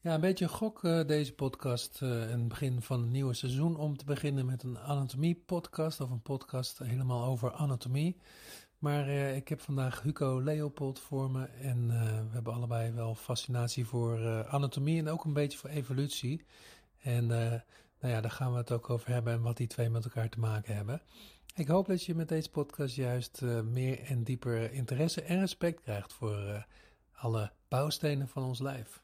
Ja, een beetje gok uh, deze podcast uh, begin van het nieuwe seizoen om te beginnen met een anatomie-podcast of een podcast helemaal over anatomie. Maar uh, ik heb vandaag Hugo Leopold voor me en we hebben allebei wel fascinatie voor anatomie en ook een beetje voor evolutie. En nou ja, daar gaan we het ook over hebben en wat die twee met elkaar te maken hebben. Ik hoop dat je met deze podcast juist meer en dieper interesse en respect krijgt voor alle bouwstenen van ons lijf.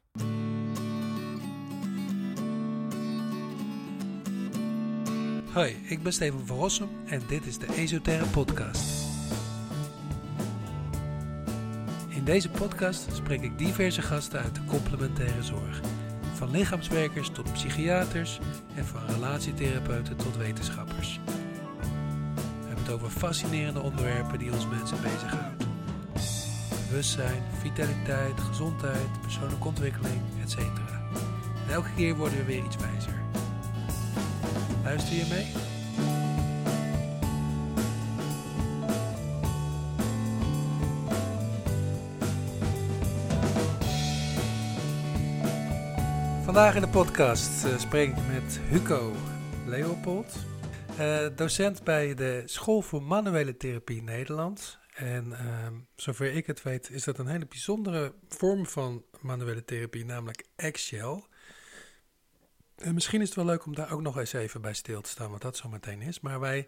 Hoi, ik ben Steven van Rossum en dit is de Esoterre Podcast. In deze podcast spreek ik diverse gasten uit de complementaire zorg. Van lichaamswerkers tot psychiaters en van relatietherapeuten tot wetenschappers. We hebben het over fascinerende onderwerpen die ons mensen bezighouden. Bewustzijn, vitaliteit, gezondheid, persoonlijke ontwikkeling, etc. En elke keer worden we weer iets wijzer. Luister je mee? Vandaag in de podcast uh, spreek ik met Hugo Leopold, uh, docent bij de School voor Manuele Therapie Nederland. En uh, zover ik het weet is dat een hele bijzondere vorm van manuele therapie, namelijk Excel. En misschien is het wel leuk om daar ook nog eens even bij stil te staan, wat dat zo meteen is. Maar wij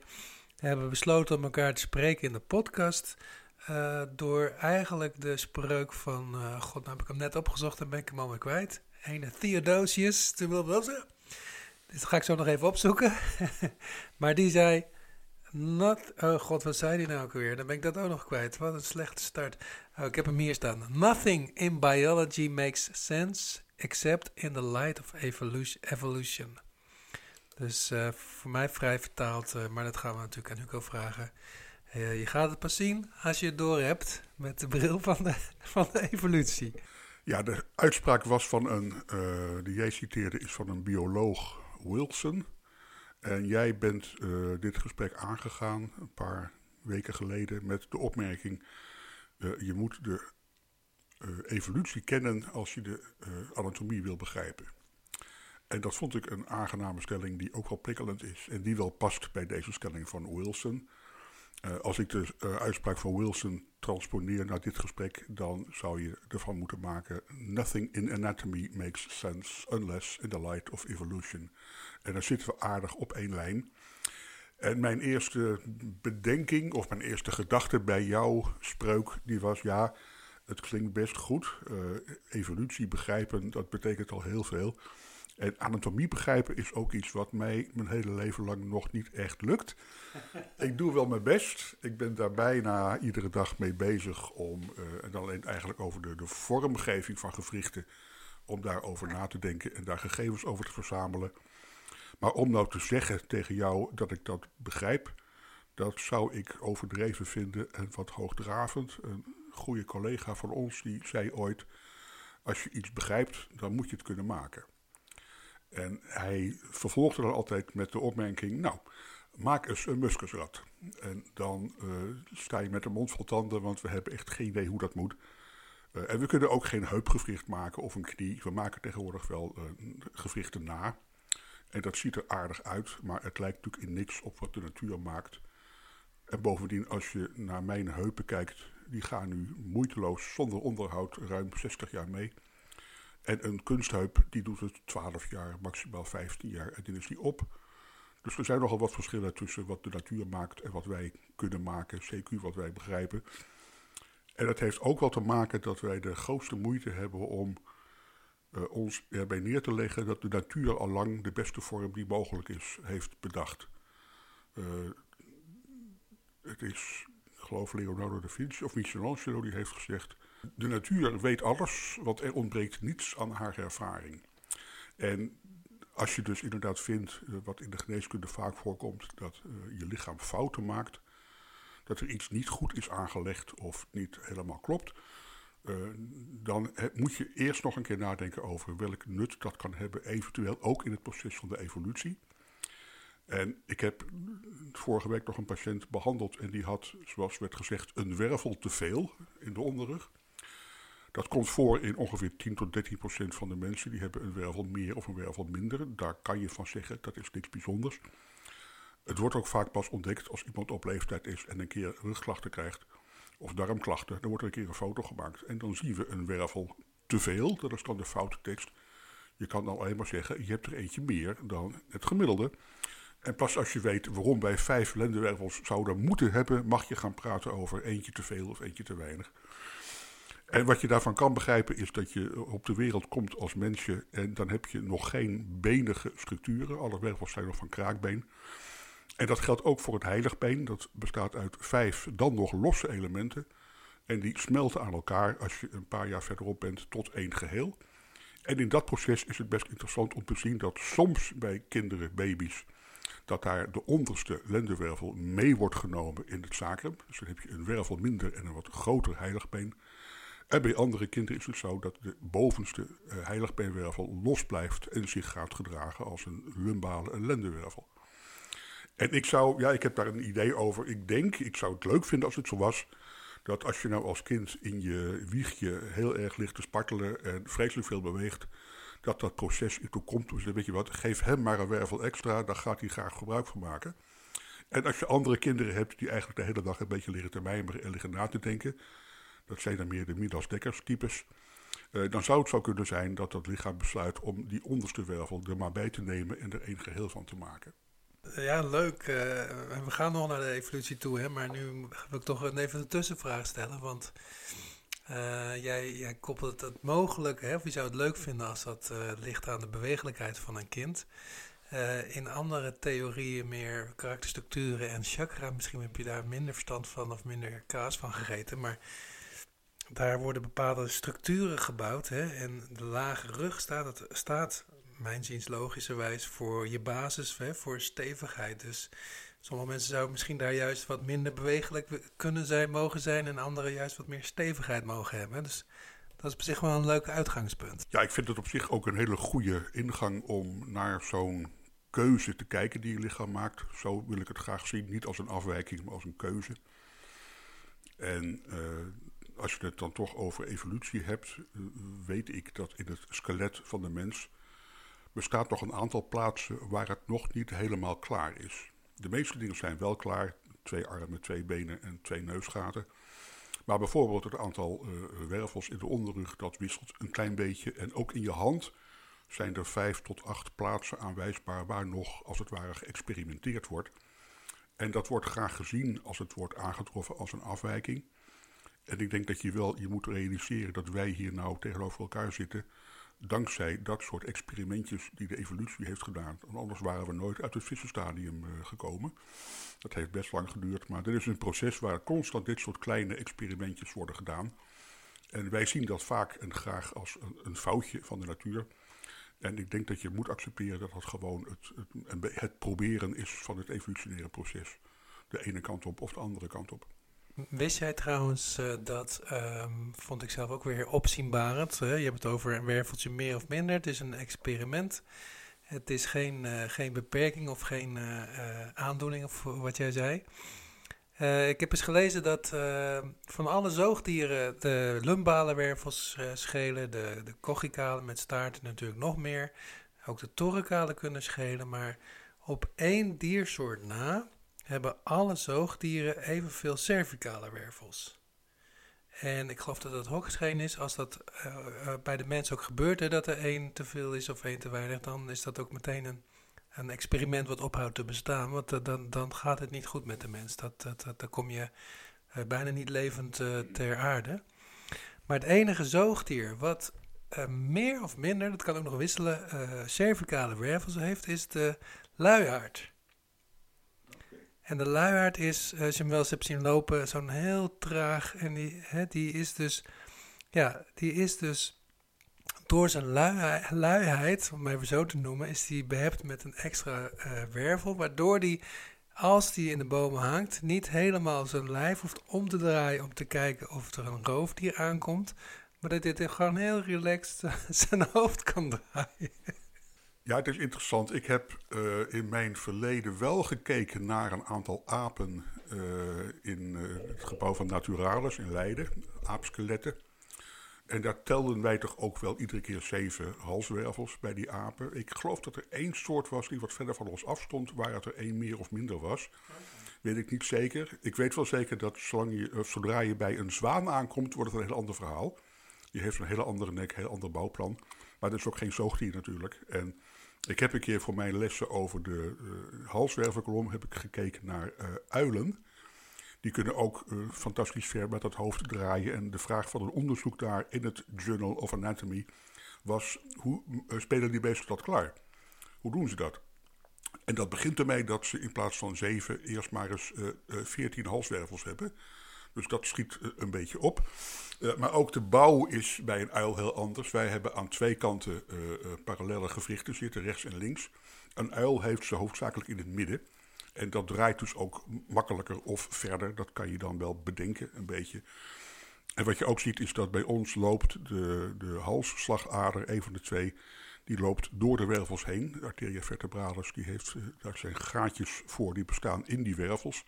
hebben besloten om elkaar te spreken in de podcast. Uh, door eigenlijk de spreuk van, uh, god, nou heb ik hem net opgezocht en ben ik hem alweer kwijt. Ene Theodosius, dit ga ik zo nog even opzoeken. maar die zei, oh god, wat zei die nou ook weer? Dan ben ik dat ook nog kwijt. Wat een slechte start. Oh, ik heb hem hier staan. Nothing in biology makes sense except in the light of evolution. Dus uh, voor mij vrij vertaald, uh, maar dat gaan we natuurlijk aan Hugo vragen. Uh, je gaat het pas zien als je het door hebt met de bril van de, van de evolutie. Ja, de uitspraak was van een, die jij citeerde, is van een bioloog Wilson. En jij bent dit gesprek aangegaan een paar weken geleden met de opmerking: je moet de evolutie kennen als je de uh, anatomie wil begrijpen. En dat vond ik een aangename stelling die ook wel prikkelend is en die wel past bij deze stelling van Wilson. Uh, als ik de uitspraak van Wilson transponeer naar dit gesprek, dan zou je ervan moeten maken: Nothing in anatomy makes sense unless in the light of evolution. En dan zitten we aardig op één lijn. En mijn eerste bedenking of mijn eerste gedachte bij jouw spreuk, die was ja het klinkt best goed. Uh, evolutie begrijpen, dat betekent al heel veel. En anatomie begrijpen is ook iets wat mij mijn hele leven lang nog niet echt lukt. ik doe wel mijn best. Ik ben daar bijna iedere dag mee bezig om, uh, en alleen eigenlijk over de, de vormgeving van gewrichten, om daarover na te denken en daar gegevens over te verzamelen. Maar om nou te zeggen tegen jou dat ik dat begrijp, dat zou ik overdreven vinden en wat hoogdravend goede collega van ons die zei ooit: Als je iets begrijpt, dan moet je het kunnen maken. En hij vervolgde dan altijd met de opmerking: Nou, maak eens een muskusrat. En dan uh, sta je met een mond vol tanden, want we hebben echt geen idee hoe dat moet. Uh, en we kunnen ook geen heupgewricht maken of een knie. We maken tegenwoordig wel uh, gewrichten na. En dat ziet er aardig uit, maar het lijkt natuurlijk in niks op wat de natuur maakt. En bovendien, als je naar mijn heupen kijkt, die gaan nu moeiteloos zonder onderhoud ruim 60 jaar mee. En een kunstheup die doet het 12 jaar, maximaal 15 jaar en dan is die op. Dus er zijn nogal wat verschillen tussen wat de natuur maakt en wat wij kunnen maken, CQ wat wij begrijpen. En dat heeft ook wel te maken dat wij de grootste moeite hebben om uh, ons erbij neer te leggen dat de natuur al lang de beste vorm die mogelijk is, heeft bedacht. Uh, het is geloof Leonardo da Vinci of Michelangelo, die heeft gezegd: De natuur weet alles, want er ontbreekt niets aan haar ervaring. En als je dus inderdaad vindt, eh, wat in de geneeskunde vaak voorkomt, dat uh, je lichaam fouten maakt, dat er iets niet goed is aangelegd of niet helemaal klopt, uh, dan moet je eerst nog een keer nadenken over welk nut dat kan hebben, eventueel ook in het proces van de evolutie. En ik heb vorige week nog een patiënt behandeld en die had, zoals werd gezegd, een wervel te veel in de onderrug. Dat komt voor in ongeveer 10 tot 13 procent van de mensen. Die hebben een wervel meer of een wervel minder. Daar kan je van zeggen, dat is niks bijzonders. Het wordt ook vaak pas ontdekt als iemand op leeftijd is en een keer rugklachten krijgt. Of darmklachten. Dan wordt er een keer een foto gemaakt. En dan zien we een wervel te veel. Dat is dan de foute tekst. Je kan dan alleen maar zeggen, je hebt er eentje meer dan het gemiddelde. En pas als je weet waarom wij vijf lendenwervels zouden moeten hebben, mag je gaan praten over eentje te veel of eentje te weinig. En wat je daarvan kan begrijpen is dat je op de wereld komt als mensje en dan heb je nog geen benige structuren. Alle wervels zijn nog van kraakbeen. En dat geldt ook voor het heiligbeen. Dat bestaat uit vijf dan nog losse elementen. En die smelten aan elkaar als je een paar jaar verderop bent tot één geheel. En in dat proces is het best interessant om te zien dat soms bij kinderen, baby's, dat daar de onderste lendenwervel mee wordt genomen in het sacrum. Dus dan heb je een wervel minder en een wat groter heiligbeen. En bij andere kinderen is het zo dat de bovenste uh, heiligbeenwervel los blijft en zich gaat gedragen als een lumbale lendenwervel. En ik zou, ja, ik heb daar een idee over. Ik denk, ik zou het leuk vinden als het zo was, dat als je nou als kind in je wiegje heel erg ligt te spartelen en vreselijk veel beweegt, dat dat proces in toekomst. Dus weet je wat, geef hem maar een wervel extra, daar gaat hij graag gebruik van maken. En als je andere kinderen hebt die eigenlijk de hele dag een beetje liggen te mijmeren en liggen na te denken, dat zijn dan meer de Midas-Dekkers types, uh, dan zou het zo kunnen zijn dat dat lichaam besluit om die onderste wervel er maar bij te nemen en er één geheel van te maken. Ja, leuk. Uh, we gaan nog naar de evolutie toe, hè, maar nu wil ik toch even een tussenvraag stellen. Want uh, jij, jij koppelt het mogelijk, hè, of je zou het leuk vinden als dat uh, ligt aan de bewegelijkheid van een kind. in andere theorieën meer karakterstructuren en chakra, misschien heb je daar minder verstand van of minder kaas van gegeten, maar daar worden bepaalde structuren gebouwd. Hè, en de lage rug staat, het, staat mijn ziens logischerwijs voor je basis, hè, voor stevigheid. Dus sommige mensen zouden misschien daar juist wat minder bewegelijk kunnen zijn, mogen zijn, en anderen juist wat meer stevigheid mogen hebben. Dus dat is op zich wel een leuk uitgangspunt. Ja, ik vind het op zich ook een hele goede ingang om naar zo'n keuze te kijken die je lichaam maakt. Zo wil ik het graag zien, niet als een afwijking, maar als een keuze. En uh, als je het dan toch over evolutie hebt, weet ik dat in het skelet van de mens bestaat nog een aantal plaatsen waar het nog niet helemaal klaar is. De meeste dingen zijn wel klaar, twee armen, twee benen en twee neusgaten. Maar bijvoorbeeld het aantal uh, wervels in de onderrug, dat wisselt een klein beetje. En ook in je hand zijn er vijf tot acht plaatsen aanwijsbaar waar nog, als het ware, geëxperimenteerd wordt. En dat wordt graag gezien als het wordt aangetroffen als een afwijking. En ik denk dat je wel je moet realiseren dat wij hier nou tegenover elkaar zitten dankzij dat soort experimentjes die de evolutie heeft gedaan. Want anders waren we nooit uit het vissenstadium uh, gekomen. Dat heeft best lang geduurd, maar dit is een proces waar constant dit soort kleine experimentjes worden gedaan. En wij zien dat vaak en graag als een, een foutje van de natuur. En ik denk dat je moet accepteren dat dat gewoon het, het, het proberen is van het evolutionaire proces. De ene kant op of de andere kant op. Wist jij trouwens uh, dat, um, vond ik zelf ook weer opzienbarend. Je hebt het over een werveltje meer of minder. Het is een experiment. Het is geen, uh, geen beperking of geen uh, aandoening, of wat jij zei. ik heb eens gelezen dat van alle zoogdieren de lumbale wervels schelen, de, de met staarten natuurlijk nog meer. Ook de toricale kunnen schelen, maar op één diersoort na hebben alle zoogdieren evenveel cervicale wervels. En ik geloof dat dat hooggeschreven is. Als dat uh, uh, bij de mens ook gebeurt, hè, dat er één te veel is of één te weinig, dan is dat ook meteen een, een experiment wat ophoudt te bestaan. Want uh, dan, dan gaat het niet goed met de mens. Dat, dat, dat dan kom je bijna niet levend ter aarde. Maar het enige zoogdier wat meer of minder, dat kan ook nog wisselen, cervicale wervels heeft, is de luiaard. En de luiaard is, als je hem wel eens hebt zien lopen, zo'n heel traag. En die, hè, die is dus, ja, die is dus door zijn luiheid, om even zo te noemen, is die behept met een extra uh, wervel. Waardoor die, als die in de bomen hangt, niet helemaal zijn lijf hoeft om te draaien om te kijken of er een roofdier aankomt. Maar dat dit gewoon heel relaxed zijn hoofd kan draaien. Ja, het is interessant. Ik heb uh, in mijn verleden wel gekeken naar een aantal apen uh, in uh, het gebouw van Naturalis in Leiden, aapskeletten. En daar telden wij toch ook wel iedere keer zeven halswervels bij die apen. Ik geloof dat er één soort was die wat verder van ons afstond, waar het er één meer of minder was. Weet ik niet zeker. Ik weet wel zeker dat je, eh, zodra je bij een zwaan aankomt, wordt het een heel ander verhaal. Die heeft een hele andere nek, een heel ander bouwplan. Maar dat is ook geen zoogdier natuurlijk. En ik heb een keer voor mijn lessen over de uh, halswervelkolom heb ik gekeken naar uh, uilen. Die kunnen ook uh, fantastisch ver met het hoofd draaien. En de vraag van een onderzoek daar in het Journal of Anatomy was: hoe spelen die beesten dat klaar? Hoe doen ze dat? En dat begint ermee dat ze in plaats van zeven eerst maar eens veertien halswervels hebben. Dus dat schiet een beetje op. Uh, maar ook de bouw is bij een uil heel anders. Wij hebben aan twee kanten uh, parallele gewrichten zitten, rechts en links. Een uil heeft ze hoofdzakelijk in het midden. En dat draait dus ook makkelijker of verder. Dat kan je dan wel bedenken, een beetje. En wat je ook ziet is dat bij ons loopt de, de halsslagader, een van de twee, die loopt door de wervels heen. De arteria vertebralis, die heeft, daar zijn gaatjes voor die bestaan in die wervels.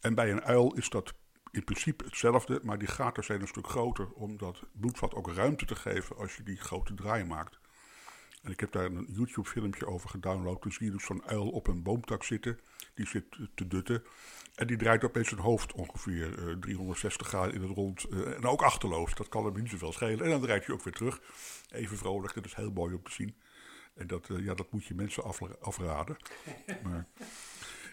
En bij een uil is dat in principe hetzelfde, maar die gaten zijn een stuk groter om dat bloedvat ook ruimte te geven als je die grote draai maakt. En ik heb daar een YouTube-filmpje over gedownload. Dan zie je dus zo'n uil op een boomtak zitten. Die zit te dutten. En die draait opeens zijn hoofd ongeveer uh, 360 graden in het rond. Uh, en ook achterloos. Dat kan hem niet zoveel schelen. En dan draait hij ook weer terug. Even vrolijk. Dat is heel mooi om te zien. En dat, uh, ja, dat moet je mensen afraden. Maar...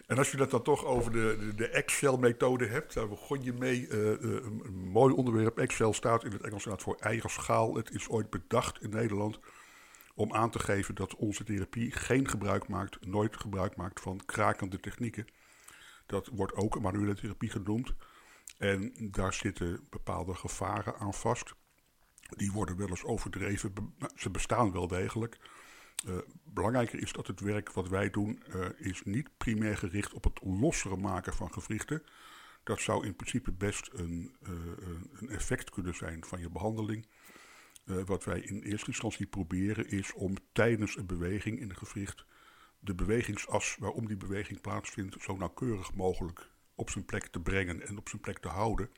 En als je dat dan toch over de, de, de Excel-methode hebt, daar begon je mee. Uh, uh, een mooi onderwerp. Excel staat in het Engels voor eigerschaal. Het is ooit bedacht in Nederland om aan te geven dat onze therapie geen gebruik maakt, nooit gebruik maakt van krakende technieken. Dat wordt ook een manuele therapie genoemd. En daar zitten bepaalde gevaren aan vast. Die worden wel eens overdreven. Ze bestaan wel degelijk. Uh, belangrijker is dat het werk wat wij doen uh, is niet primair gericht op het lossere maken van gewrichten. Dat zou in principe best een, uh, een effect kunnen zijn van je behandeling. wat wij in eerste instantie proberen is om tijdens een beweging in een gewricht de bewegingsas waarom die beweging plaatsvindt zo nauwkeurig mogelijk op zijn plek te brengen en op zijn plek te houden.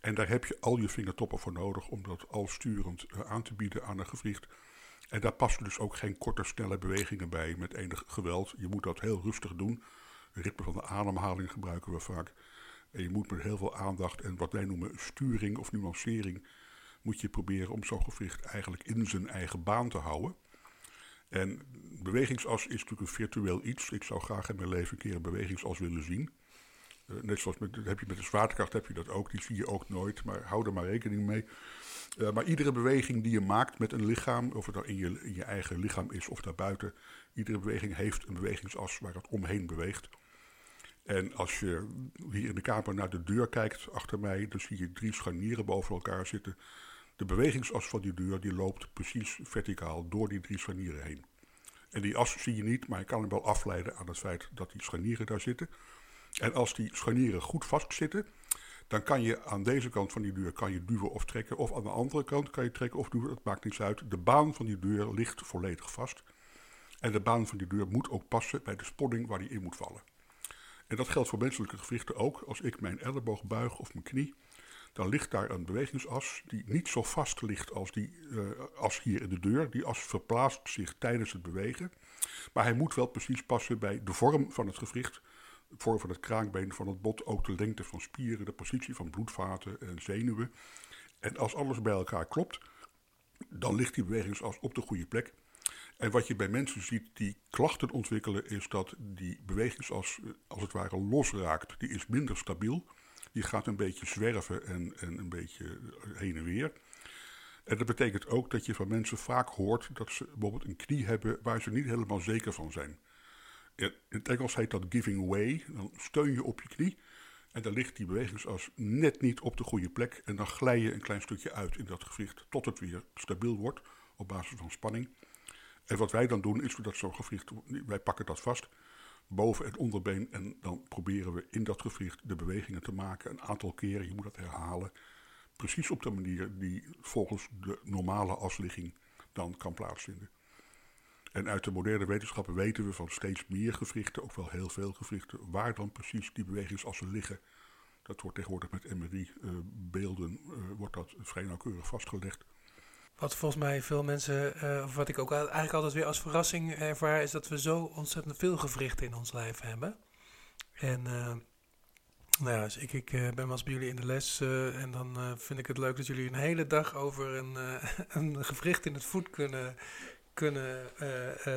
En daar heb je al je vingertoppen voor nodig om dat al sturend aan te bieden aan een gewricht en daar passen dus ook geen korte, snelle bewegingen bij met enig geweld. Je moet dat heel rustig doen. Het ritme van de ademhaling gebruiken we vaak. En je moet met heel veel aandacht en wat wij noemen sturing of nuancering, moet je proberen om zo'n gewricht eigenlijk in zijn eigen baan te houden. En bewegingsas is natuurlijk een virtueel iets. Ik zou graag in mijn leven een keer een bewegingsas willen zien. Uh, net zoals met, heb je met de zwaartekracht heb je dat ook, die zie je ook nooit, maar hou er maar rekening mee. Uh, maar iedere beweging die je maakt met een lichaam, of het nou in je, je eigen lichaam is of daarbuiten, iedere beweging heeft een bewegingsas waar het omheen beweegt. En als je hier in de kamer naar de deur kijkt achter mij, dan zie je drie scharnieren boven elkaar zitten. De bewegingsas van die deur die loopt precies verticaal door die drie scharnieren heen. En die as zie je niet, maar je kan hem wel afleiden aan het feit dat die scharnieren daar zitten. En als die scharnieren goed vastzitten, dan kan je aan deze kant van die deur kan je duwen of trekken. Of aan de andere kant kan je trekken of duwen, dat maakt niets uit. De baan van die deur ligt volledig vast. En de baan van die deur moet ook passen bij de spanning waar die in moet vallen. En dat geldt voor menselijke gewrichten ook. Als ik mijn elleboog buig of mijn knie, dan ligt daar een bewegingsas die niet zo vast ligt als die uh, as hier in de deur. Die as verplaatst zich tijdens het bewegen. Maar hij moet wel precies passen bij de vorm van het gewricht vorm van het kraakbeen van het bot, ook de lengte van spieren, de positie van bloedvaten en zenuwen. En als alles bij elkaar klopt, dan ligt die bewegingsas op de goede plek. En wat je bij mensen ziet die klachten ontwikkelen, is dat die bewegingsas eh, als het ware losraakt. Die is minder stabiel. Die gaat een beetje zwerven en, en een beetje heen en weer. En dat betekent ook dat je van mensen vaak hoort dat ze bijvoorbeeld een knie hebben waar ze niet helemaal zeker van zijn. In het Engels heet dat giving way. Dan steun je op je knie. En dan ligt die bewegingsas net niet op de goede plek. En dan glij je een klein stukje uit in dat gewricht. Tot het weer stabiel wordt op basis van spanning. En wat wij dan doen is dat zo'n gewricht. Wij pakken dat vast. Boven het onderbeen. En dan proberen we in dat gewricht de bewegingen te maken. Een aantal keren. Je moet dat herhalen. Precies op de manier die volgens de normale asligging dan kan plaatsvinden. En uit de moderne wetenschappen weten we van steeds meer gewrichten, ook wel heel veel gewrichten, waar dan precies die bewegingsassen liggen. Dat wordt tegenwoordig met MRI-beelden, wordt dat vrij nauwkeurig vastgelegd. Wat volgens mij veel mensen, of wat ik ook eigenlijk altijd weer als verrassing ervaar, is dat we zo ontzettend veel gewrichten in ons lijf hebben. En nou ja, dus ik, ben wel eens bij jullie in de les en dan vind ik het leuk dat jullie een hele dag over een, een gewricht in het voet kunnen, kunnen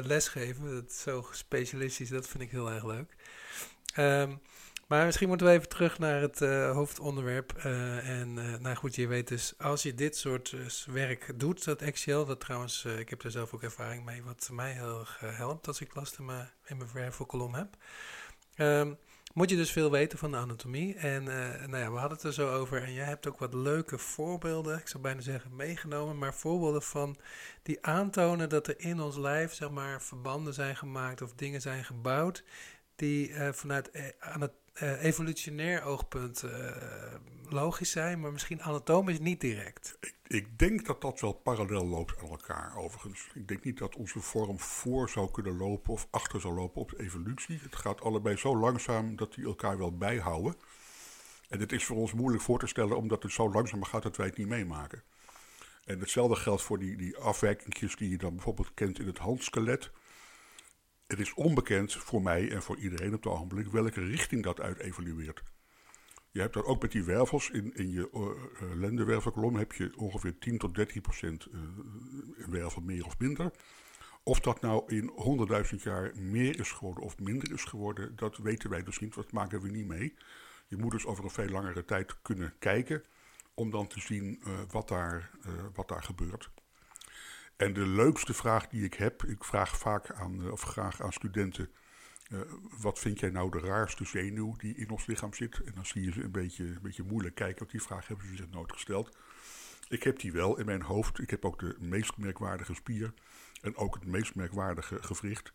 lesgeven. Dat is zo specialistisch, dat vind ik heel erg leuk. Um, maar misschien moeten we even terug naar het uh, hoofdonderwerp. En nou goed, je weet dus, als je dit soort werk doet, dat Excel, dat trouwens, ik heb er zelf ook ervaring mee, wat mij heel erg helpt als ik last in mijn, in mijn wervelkolom heb. Um, moet je dus veel weten van de anatomie. En nou ja, we hadden het er zo over. En jij hebt ook wat leuke voorbeelden, ik zou bijna zeggen meegenomen, maar voorbeelden van die aantonen dat er in ons lijf, zeg maar, verbanden zijn gemaakt of dingen zijn gebouwd die vanuit aan het uh, evolutionair oogpunt uh, logisch zijn, maar misschien anatomisch niet direct. Ik, ik, denk dat dat wel parallel loopt aan elkaar, overigens. Ik denk niet dat onze vorm voor zou kunnen lopen of achter zou lopen op de evolutie. Het gaat allebei zo langzaam dat die elkaar wel bijhouden. En het is voor ons moeilijk voor te stellen, omdat het zo langzaam gaat dat wij het niet meemaken. En hetzelfde geldt voor die, die afwijkingjes die je dan bijvoorbeeld kent in het handskelet het is onbekend voor mij en voor iedereen op het ogenblik welke richting dat uit evolueert. Je hebt dat ook met die wervels. In, in je uh, lendenwervelkolom heb je ongeveer 10 tot 13 procent uh, wervel meer of minder. Of dat nou in 100.000 jaar meer is geworden of minder is geworden, dat weten wij dus niet. Dat maken we niet mee. Je moet dus over een veel langere tijd kunnen kijken om dan te zien wat, daar, wat daar gebeurt. En de leukste vraag die ik heb, ik vraag vaak aan, eh, of graag aan studenten, uh, wat vind jij nou de raarste zenuw die in ons lichaam zit? En dan zie je ze een beetje, een beetje moeilijk kijken, want die vraag hebben ze zich nooit gesteld. Ik heb die wel in mijn hoofd. Ik heb ook de meest merkwaardige spier en ook het meest merkwaardige gewricht.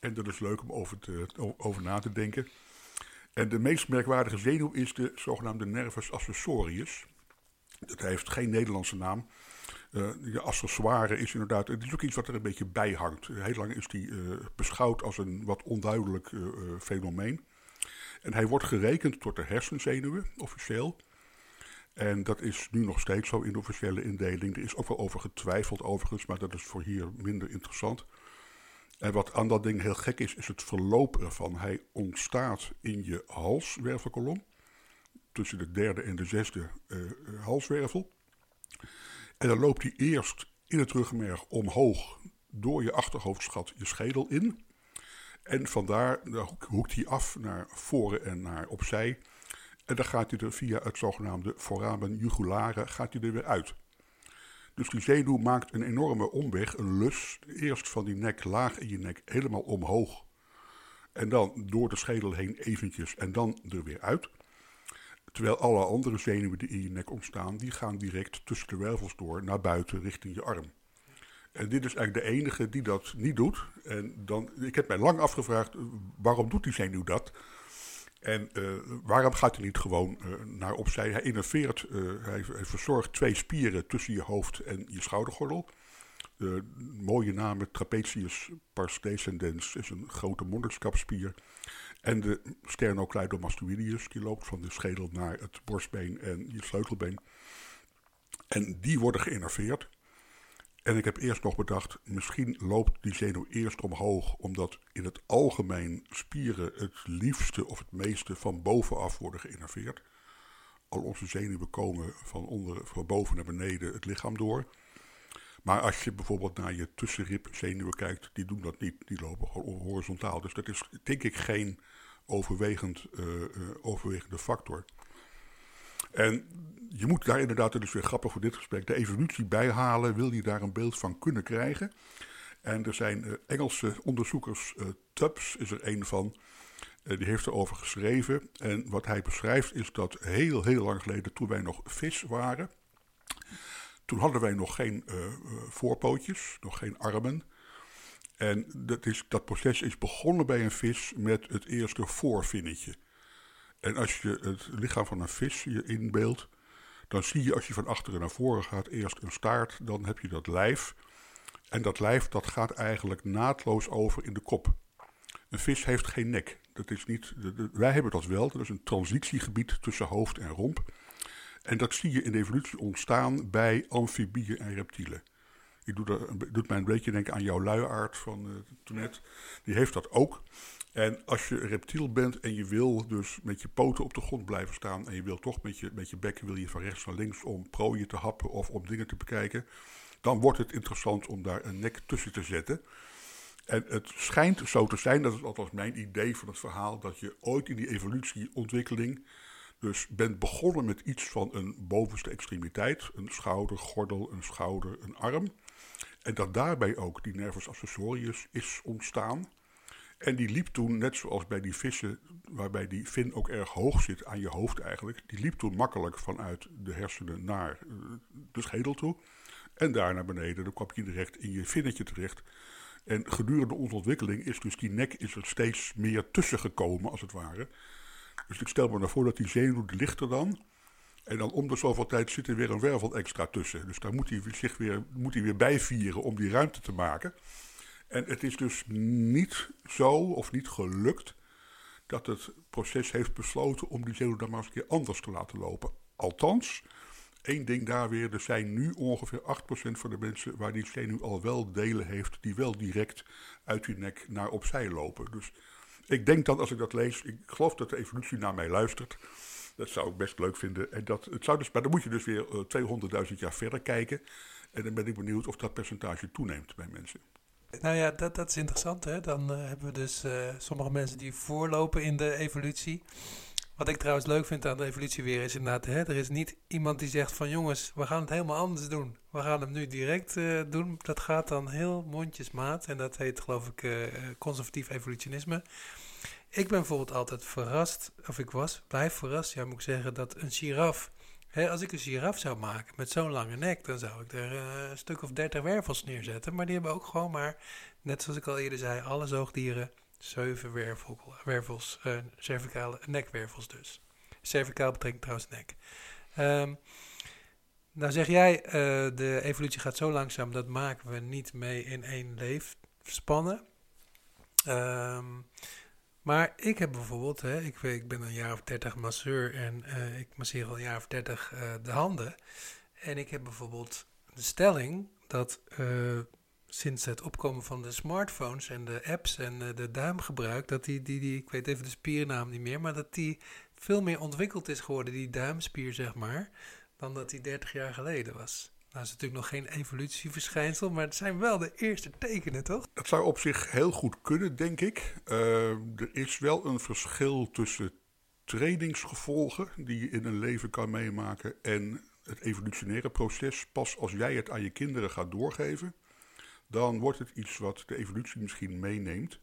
En dat is leuk om over, te, over na te denken. En de meest merkwaardige zenuw is de zogenaamde nervus accessorius. Dat heeft geen Nederlandse naam. Uh, je accessoire is inderdaad, het is ook iets wat er een beetje bij hangt. Heel lang is die uh, beschouwd als een wat onduidelijk uh, fenomeen. En hij wordt gerekend tot de hersenzenuwen, officieel. En dat is nu nog steeds zo in de officiële indeling. Er is ook wel over getwijfeld overigens, maar dat is voor hier minder interessant. En wat aan dat ding heel gek is, is het verloop ervan. Hij ontstaat in je halswervelkolom, tussen de derde en de zesde halswervel. En dan loopt hij eerst in het ruggenmerg omhoog door je achterhoofdschat je schedel in. En vandaar hoekt hij af naar voren en naar opzij. En dan gaat hij er via het zogenaamde foramen jugulare gaat hij er weer uit. Dus die zenuw maakt een enorme omweg, een lus. Eerst van die nek laag in je nek helemaal omhoog. En dan door de schedel heen eventjes en dan er weer uit. Terwijl alle andere zenuwen die in je nek ontstaan, die gaan direct tussen de wervels door naar buiten richting je arm. En dit is eigenlijk de enige die dat niet doet. En dan, ik heb mij lang afgevraagd, waarom doet die zenuw dat? En uh, waarom gaat hij niet gewoon uh, naar opzij? Hij innerveert, hij, verzorgt twee spieren tussen je hoofd en je schoudergordel. De mooie naam, trapezius pars descendens, is een grote monnikskapspier. En de sternocleidomastoideus, die loopt van de schedel naar het borstbeen en je sleutelbeen. En die worden geïnnerveerd. En ik heb eerst nog bedacht, misschien loopt die zenuw eerst omhoog, omdat in het algemeen spieren het liefste of het meeste van bovenaf worden geïnnerveerd. Al onze zenuwen komen van, onder, van boven naar beneden het lichaam door. Maar als je bijvoorbeeld naar je tussenribzenuwen kijkt, die doen dat niet. Die lopen gewoon horizontaal. Dus dat is denk ik geen overwegend, uh, overwegende factor. En je moet daar inderdaad, dat is weer grappig voor dit gesprek, de evolutie bijhalen. Wil je daar een beeld van kunnen krijgen? En er zijn uh, Engelse onderzoekers, Tubbs is er een van, die heeft erover geschreven. En wat hij beschrijft is dat heel, heel lang geleden, toen wij nog vis waren, toen hadden wij nog geen voorpootjes, nog geen armen. En dat, is, dat proces is begonnen bij een vis met het eerste voorvinnetje. En als je het lichaam van een vis je inbeeldt, dan zie je als je van achteren naar voren gaat eerst een staart, dan heb je dat lijf. En dat lijf dat gaat eigenlijk naadloos over in de kop. Een vis heeft geen nek. Dat is niet, wij hebben dat wel. Dat is een transitiegebied tussen hoofd en romp. En dat zie je in de evolutie ontstaan bij amfibieën en reptielen. Ik doe dat, doet mij een beetje denken aan jouw luiaard van uh, toen net. Die heeft dat ook. En als je reptiel bent en je wil dus met je poten op de grond blijven staan en je wil toch met je, met je bekken wil je van rechts naar links om prooien te happen of om dingen te bekijken, dan wordt het interessant om daar een nek tussen te zetten. En het schijnt zo te zijn, dat is althans mijn idee van het verhaal, dat je ooit in die evolutieontwikkeling dus bent begonnen met iets van een bovenste extremiteit, een schouder, gordel, een schouder, een arm. En dat daarbij ook die nervus accessorius is ontstaan. En die liep toen, net zoals bij die vissen, waarbij die vin ook erg hoog zit aan je hoofd eigenlijk, die liep toen makkelijk vanuit de hersenen naar eh, de schedel toe. En daar naar beneden, dan kwam je direct in je vinnetje terecht. En gedurende onze ontwikkeling is dus die nek is er steeds meer tussen gekomen, als het ware. Dus ik stel me nou voor dat die zenuw ligt er dan. En dan om de zoveel tijd zit er weer een wervel extra tussen. Dus daar moet hij zich weer, moet hij weer bijvieren om die ruimte te maken. En het is dus niet zo of niet gelukt dat het proces heeft besloten om die zenuw dan maar eens een keer anders te laten lopen. Althans, één ding daar weer, er zijn nu ongeveer 8% van de mensen waar die zenuw al wel delen heeft, die wel direct uit die nek naar opzij lopen. Dus ik denk dat als ik dat lees, ik geloof dat de evolutie naar mij luistert. Dat zou ik best leuk vinden. En dat, het zou dus, maar dan moet je dus weer 200.000 eh, jaar verder kijken. En dan ben ik benieuwd of dat percentage toeneemt bij mensen. Nou ja, dat, dat is interessant. Hè? Dan uh, hebben we dus uh, sommige mensen die voorlopen in de evolutie. Wat ik trouwens leuk vind aan de evolutie weer is inderdaad, hè, er is niet iemand die zegt van jongens, we gaan het helemaal anders doen. We gaan hem nu direct doen. Dat gaat dan heel mondjesmaat en dat heet geloof ik conservatief evolutionisme. Ik ben bijvoorbeeld altijd verrast, of ik was, blijf verrast, ja moet ik zeggen, dat een giraf als ik een giraf zou maken met zo'n lange nek, dan zou ik er uh, een stuk of dertig wervels neerzetten. Maar die hebben ook gewoon maar, net zoals ik al eerder zei, alle zoogdieren zeven wervel, wervels, uh, cervicale nekwervels dus. Cervicaal betekent trouwens nek. Um, nou zeg jij, uh, de evolutie gaat zo langzaam, dat maken we niet mee in één leefspannen. Um, maar ik heb bijvoorbeeld, hè, ik, ik ben een jaar of dertig masseur en uh, ik masseer al een jaar of dertig uh, de handen. En ik heb bijvoorbeeld de stelling dat uh, sinds het opkomen van de smartphones en de apps en de duimgebruik, dat die, die, die, ik weet even de spiernaam niet meer, maar dat die veel meer ontwikkeld is geworden, die duimspier zeg maar, dan dat die 30 jaar geleden was. Nou, is natuurlijk nog geen evolutieverschijnsel, maar het zijn wel de eerste tekenen, toch? Het zou op zich heel goed kunnen, denk ik. Uh, er is wel een verschil tussen trainingsgevolgen die je in een leven kan meemaken en het evolutionaire proces. Pas als jij het aan je kinderen gaat doorgeven, dan wordt het iets wat de evolutie misschien meeneemt.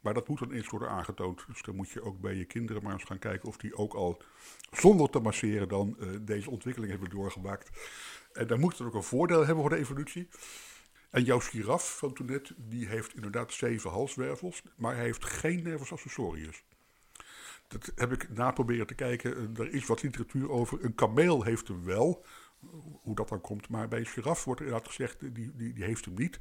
Maar dat moet dan eens worden aangetoond. Dus dan moet je ook bij je kinderen maar eens gaan kijken of die ook al zonder te masseren dan uh, deze ontwikkeling hebben doorgemaakt. En daar moet het ook een voordeel hebben voor de evolutie. En jouw giraf van toen net, die heeft inderdaad zeven halswervels, maar hij heeft geen nervus accessorius. Dat heb ik na proberen te kijken. Er is wat literatuur over. Een kameel heeft hem wel. Hoe dat dan komt. Maar bij een giraf wordt er inderdaad gezegd, die, die, die heeft hem niet.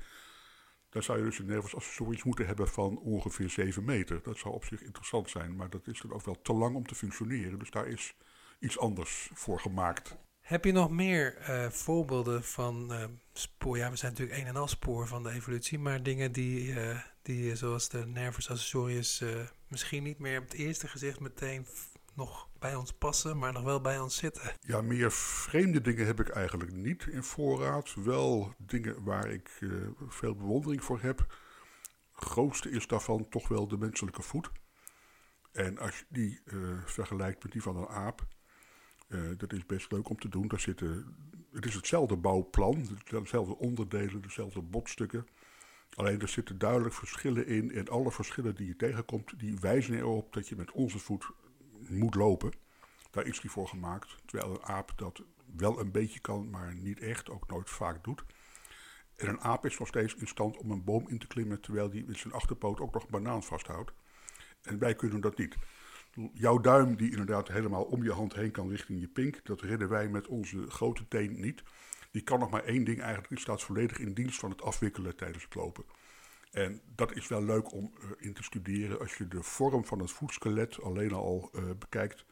Dan zou je dus een nervus accessorius moeten hebben van ongeveer 7 meter. Dat zou op zich interessant zijn, maar dat is dan ook wel te lang om te functioneren. Dus daar is iets anders voor gemaakt. Heb je nog meer uh, voorbeelden van uh, spoor? Ja, we zijn natuurlijk een en al spoor van de evolutie, maar dingen die, uh, die zoals de nervus accessorius misschien niet meer op het eerste gezicht meteen nog bij ons passen, maar nog wel bij ons zitten. Ja, meer vreemde dingen heb ik eigenlijk niet in voorraad. Wel dingen waar ik veel bewondering voor heb. Grootste is daarvan toch wel de menselijke voet. En als je die vergelijkt met die van een aap, dat is best leuk om te doen. Daar zitten, het is hetzelfde bouwplan, dezelfde onderdelen, dezelfde botstukken. Alleen er zitten duidelijk verschillen in. En alle verschillen die je tegenkomt, die wijzen erop dat je met onze voet moet lopen. Daar is die voor gemaakt. Terwijl een aap dat wel een beetje kan, maar niet echt, ook nooit vaak doet. En een aap is nog steeds in stand om een boom in te klimmen, terwijl die met zijn achterpoot ook nog een banaan vasthoudt. En wij kunnen dat niet. Jouw duim, die inderdaad helemaal om je hand heen kan richting je pink, dat redden wij met onze grote teen niet. Die kan nog maar één ding eigenlijk, die staat volledig in dienst van het afwikkelen tijdens het lopen. En dat is wel leuk om in te studeren. Als je de vorm van het voetskelet alleen al bekijkt,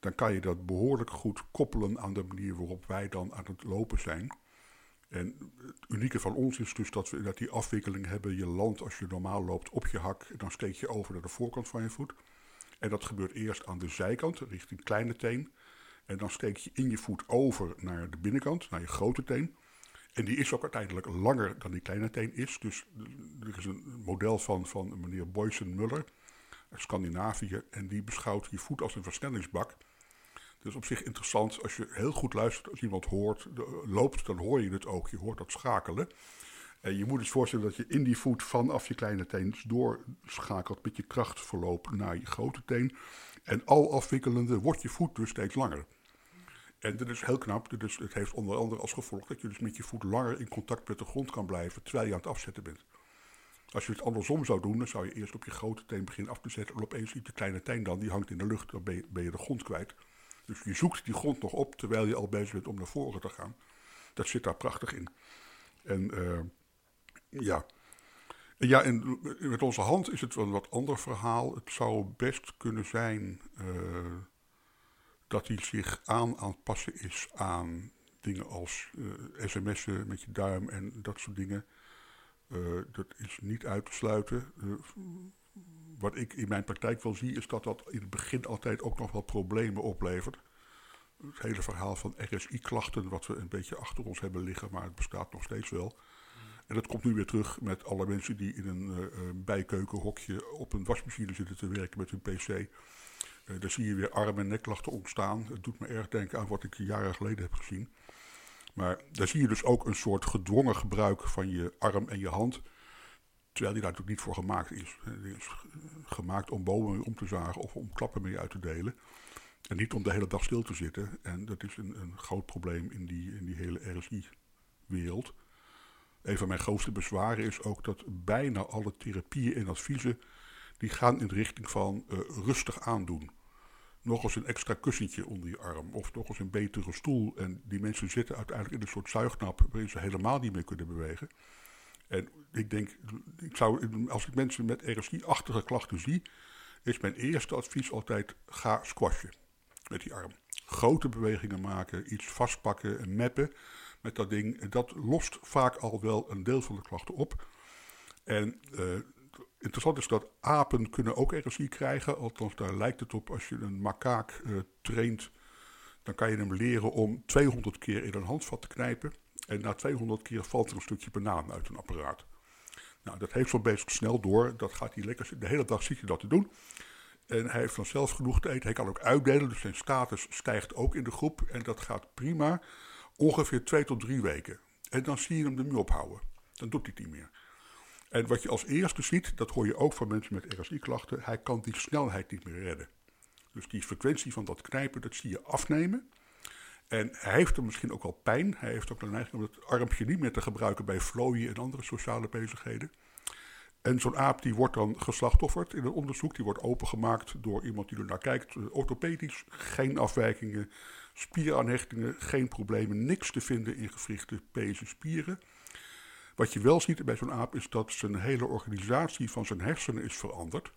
dan kan je dat behoorlijk goed koppelen aan de manier waarop wij dan aan het lopen zijn. En het unieke van ons is dus dat we dat die afwikkeling hebben. Je landt als je normaal loopt op je hak. Dan steek je over naar de voorkant van je voet. En dat gebeurt eerst aan de zijkant, richting kleine teen. En dan steek je in je voet over naar de binnenkant, naar je grote teen. En die is ook uiteindelijk langer dan die kleine teen is. Dus er is een model van, van meneer Boysen-Muller, Scandinavië. En die beschouwt je voet als een versnellingsbak. Dus op zich interessant, als je heel goed luistert, als iemand hoort, loopt, dan hoor je het ook. Je hoort dat schakelen. En je moet je voorstellen dat je in die voet vanaf je kleine teen doorschakelt met je krachtverloop naar je grote teen. En al afwikkelende wordt je voet dus steeds langer. En dat is heel knap. Dus het heeft onder andere als gevolg dat je dus met je voet langer in contact met de grond kan blijven terwijl je aan het afzetten bent. Als je het andersom zou doen, dan zou je eerst op je grote teen beginnen af te zetten. En opeens ziet je kleine teen dan, die hangt in de lucht, dan ben je, de grond kwijt. Dus je zoekt die grond nog op terwijl je al bezig bent om naar voren te gaan. Dat zit daar prachtig in. En uh, ja. Ja, en met onze hand is het wel een wat ander verhaal. Het zou best kunnen zijn uh, dat hij zich aan aan het passen is aan dingen als uh, sms'en met je duim en dat soort dingen. Uh, dat is niet uit te sluiten. wat ik in mijn praktijk wel zie, is dat dat in het begin altijd ook nog wel problemen oplevert. Het hele verhaal van RSI-klachten, wat we een beetje achter ons hebben liggen, maar het bestaat nog steeds wel. En dat komt nu weer terug met alle mensen die in een uh, bijkeukenhokje op een wasmachine zitten te werken met hun pc. Uh, daar zie je weer arm- en nekklachten ontstaan. Het doet me erg denken aan wat ik jaren geleden heb gezien. Maar daar zie je dus ook een soort gedwongen gebruik van je arm en je hand. Terwijl die daar natuurlijk niet voor gemaakt is. Die is gemaakt om bomen mee om te zagen of om klappen mee uit te delen. En niet om de hele dag stil te zitten. En dat is een, een groot probleem in die, in die hele RSI-wereld. Een van mijn grootste bezwaren is ook dat bijna alle therapieën en adviezen... die gaan in de richting van uh, rustig aandoen. Nog eens een extra kussentje onder je arm. Of nog eens een betere stoel. En die mensen zitten uiteindelijk in een soort zuignap... waarin ze helemaal niet meer kunnen bewegen. En ik denk, ik zou, als ik mensen met RSI-achtige klachten zie... is mijn eerste advies altijd, ga squashen met die arm. Grote bewegingen maken, iets vastpakken en mappen met dat ding. Dat lost vaak al wel een deel van de klachten op. En uh, interessant is dat apen kunnen ook RSI krijgen. Althans, daar lijkt het op als je een makaak uh, traint. Dan kan je hem leren om 200 keer in een handvat te knijpen. En na 200 keer valt er een stukje banaan uit een apparaat. Nou, dat heeft zo'n beest snel door. Dat gaat hij lekker. De hele dag zit je dat te doen. En hij heeft dan zelf genoeg te eten. Hij kan ook uitdelen, dus zijn status stijgt ook in de groep. En dat gaat prima. Ongeveer twee tot drie weken. En dan zie je hem ermee ophouden. Dan doet hij het niet meer. En wat je als eerste ziet, dat hoor je ook van mensen met RSI-klachten, hij kan die snelheid niet meer redden. Dus die frequentie van dat knijpen, dat zie je afnemen. En hij heeft er misschien ook wel pijn. Hij heeft ook de neiging om het armpje niet meer te gebruiken bij vlooien en andere sociale bezigheden. En zo'n aap die wordt dan geslachtofferd in een onderzoek. Die wordt opengemaakt door iemand die er naar kijkt. Orthopedisch, geen afwijkingen, spieraanhechtingen, geen problemen. Niks te vinden in gewrichten, pezen, spieren. Wat je wel ziet bij zo'n aap is dat zijn hele organisatie van zijn hersenen is veranderd.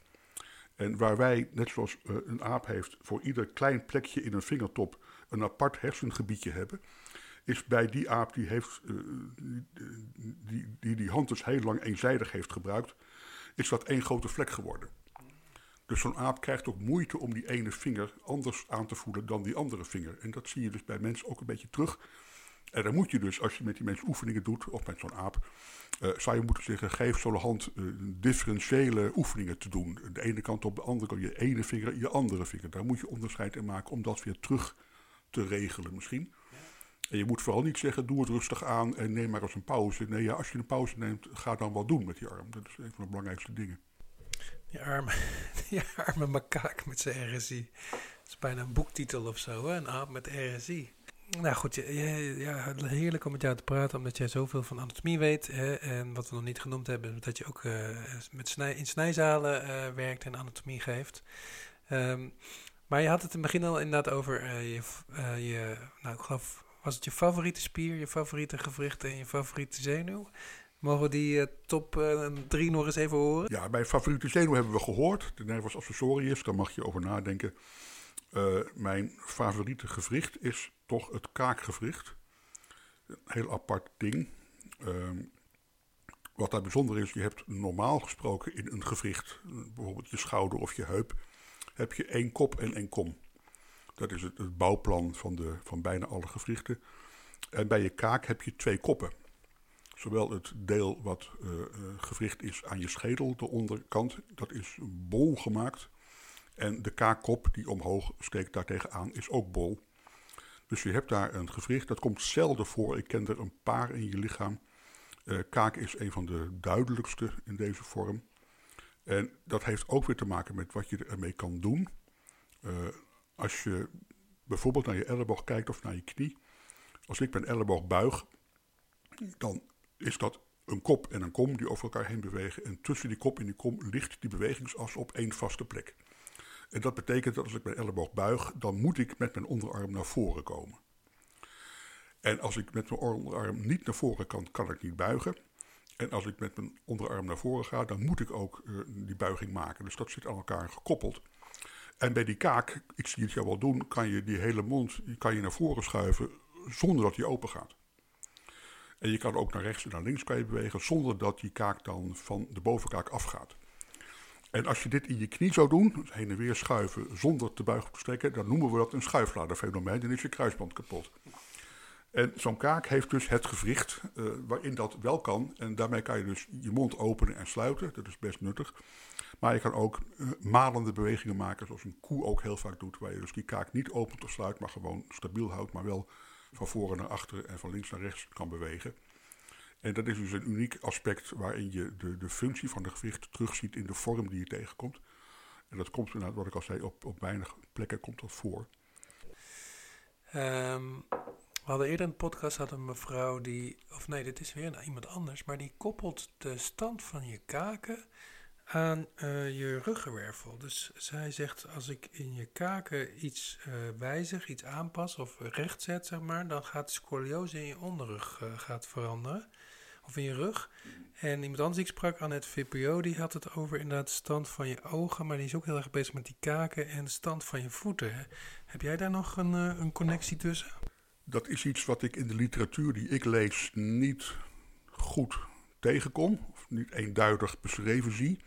En waar wij, net zoals uh, een aap heeft, voor ieder klein plekje in een vingertop een apart hersengebiedje hebben, is bij die aap die, heeft, uh, die, die die hand dus heel lang eenzijdig heeft gebruikt, is dat één grote vlek geworden. Dus zo'n aap krijgt ook moeite om die ene vinger anders aan te voelen dan die andere vinger. En dat zie je dus bij mensen ook een beetje terug. En dan moet je dus, als je met die mensen oefeningen doet, of met zo'n aap, uh, zou je moeten zeggen, geef zo'n hand uh, differentiële oefeningen te doen. De ene kant op de andere kant, je ene vinger, je andere vinger. Daar moet je onderscheid in maken om dat weer terug te regelen misschien. En je moet vooral niet zeggen, doe het rustig aan en neem maar eens een pauze. Nee, ja, als je een pauze neemt, ga dan wat doen met die arm. Dat is een van de belangrijkste dingen. Die arme, die arme makaak met zijn RSI. Dat is bijna een boektitel of zo, hè? een aap met RSI. Nou goed, ja, ja, heerlijk om met jou te praten, omdat jij zoveel van anatomie weet. Hè, en wat we nog niet genoemd hebben, dat je ook uh, met snij, in snijzalen uh, werkt en anatomie geeft. Um, maar je had het in het begin al inderdaad over uh, je, je, nou ik geloof was het je favoriete spier, je favoriete gewricht en je favoriete zenuw? Mogen we die top 3 nog eens even horen? Ja, bij favoriete zenuw hebben we gehoord. De nervus accessorius, daar mag je over nadenken. mijn favoriete gewricht is toch het kaakgewricht. Een heel apart ding. Ehm, wat daar bijzonder is, je hebt normaal gesproken in een gewricht, bijvoorbeeld je schouder of je heup, heb je één kop en één kom. Dat is het, het bouwplan van, de, van bijna alle gewrichten. En bij je kaak heb je twee koppen. Zowel het deel wat uh, gewricht is aan je schedel, de onderkant, dat is bol gemaakt. En de kaakkop die omhoog steekt daartegenaan is ook bol. Dus je hebt daar een gewricht, dat komt zelden voor. Ik ken er een paar in je lichaam. Uh, kaak is een van de duidelijkste in deze vorm. En dat heeft ook weer te maken met wat je ermee kan doen. Als je bijvoorbeeld naar je elleboog kijkt of naar je knie. Als ik mijn elleboog buig, dan is dat een kop en een kom die over elkaar heen bewegen. En tussen die kop en die kom ligt die bewegingsas op één vaste plek. En dat betekent dat als ik mijn elleboog buig, dan moet ik met mijn onderarm naar voren komen. En als ik met mijn onderarm niet naar voren kan, kan ik niet buigen. En als ik met mijn onderarm naar voren ga, dan moet ik ook uh, die buiging maken. Dus dat zit aan elkaar gekoppeld. En bij die kaak, ik zie het jou wel doen, kan je die hele mond kan je naar voren schuiven zonder dat die open gaat. En je kan ook naar rechts en naar links kan je bewegen zonder dat die kaak dan van de bovenkaak afgaat. En als je dit in je knie zou doen, dus heen en weer schuiven zonder te buigen te strekken, dan noemen we dat een schuifladerfenomeen. Dan is je kruisband kapot. En zo'n kaak heeft dus het gewricht uh, waarin dat wel kan. En daarmee kan je dus je mond openen en sluiten. Dat is best nuttig. Maar je kan ook uh, malende bewegingen maken, zoals een koe ook heel vaak doet. Waar je dus die kaak niet opent of sluit, maar gewoon stabiel houdt. Maar wel van voren naar achteren en van links naar rechts kan bewegen. En dat is dus een uniek aspect waarin je de, de functie van het gewricht terugziet in de vorm die je tegenkomt. En dat komt inderdaad, wat ik al zei, op, op weinig plekken komt dat voor. Um, we hadden eerder een podcast had een mevrouw die, of nee, dit is weer iemand anders, maar die koppelt de stand van je kaken aan uh, je ruggenwervel. Dus zij zegt, als ik in je kaken iets uh, wijzig, iets aanpas of recht zet, zeg maar, dan gaat de scoliose in je onderrug uh, gaat veranderen. Of in je rug. En iemand anders, ik sprak, het VPO, die had het over inderdaad de stand van je ogen, maar die is ook heel erg bezig met die kaken en de stand van je voeten. Heb jij daar nog een, een connectie tussen? Dat is iets wat ik in de literatuur die ik lees niet goed tegenkom, niet eenduidig beschreven zie.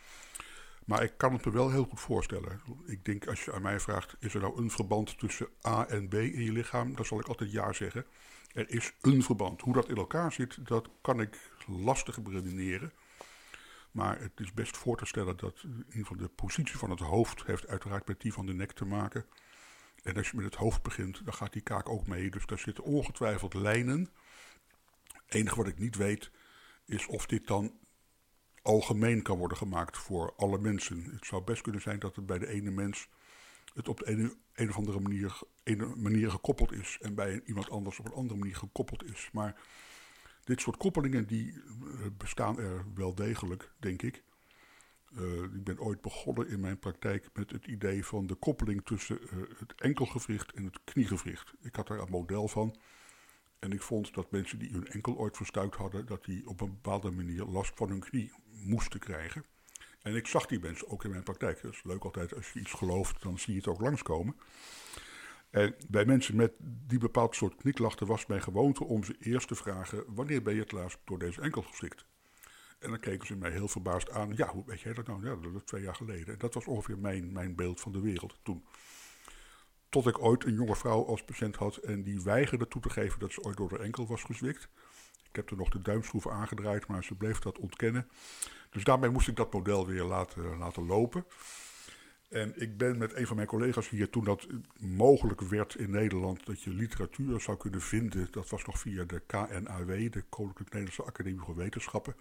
Maar ik kan het me wel heel goed voorstellen. Ik denk als je aan mij vraagt, is er nou een verband tussen A en B in je lichaam? Dan zal ik altijd ja zeggen. Er is een verband. Hoe dat in elkaar zit, dat kan ik lastig beredeneren. Maar het is best voor te stellen dat in ieder geval de positie van het hoofd heeft uiteraard met die van de nek te maken. En als je met het hoofd begint, dan gaat die kaak ook mee. Dus daar zitten ongetwijfeld lijnen. Het enige wat ik niet weet, is of dit dan algemeen kan worden gemaakt voor alle mensen. Het zou best kunnen zijn dat het bij de ene mens het op de ene, een of andere manier, ene manier gekoppeld is en bij iemand anders op een andere manier gekoppeld is. Maar dit soort koppelingen die eh, bestaan er wel degelijk, denk ik. Uh, ik ben ooit begonnen in mijn praktijk met het idee van de koppeling tussen uh, het enkelgewricht en het kniegewricht. Ik had daar een model van. En ik vond dat mensen die hun enkel ooit verstuikt hadden, dat die op een bepaalde manier last van hun knie moesten krijgen. En ik zag die mensen ook in mijn praktijk. Dat is leuk altijd, als je iets gelooft, dan zie je het ook langskomen. En bij mensen met die bepaald soort knieklachten was mijn gewoonte om ze eerst te vragen: wanneer ben je het laatst door deze enkel geslikt? En dan keken ze mij heel verbaasd aan. Ja, hoe weet jij dat nou? Ja, dat was twee jaar geleden. En dat was ongeveer mijn, mijn beeld van de wereld toen. Tot ik ooit een jonge vrouw als patiënt had en die weigerde toe te geven dat ze ooit door de enkel was gezwikt. Ik heb er nog de duimschroeven aangedraaid, maar ze bleef dat ontkennen. Dus daarmee moest ik dat model weer laten, laten lopen. En ik ben met een van mijn collega's hier, toen dat mogelijk werd in Nederland, dat je literatuur zou kunnen vinden, dat was nog via de KNAW, de Koninklijke Nederlandse Academie voor Wetenschappen.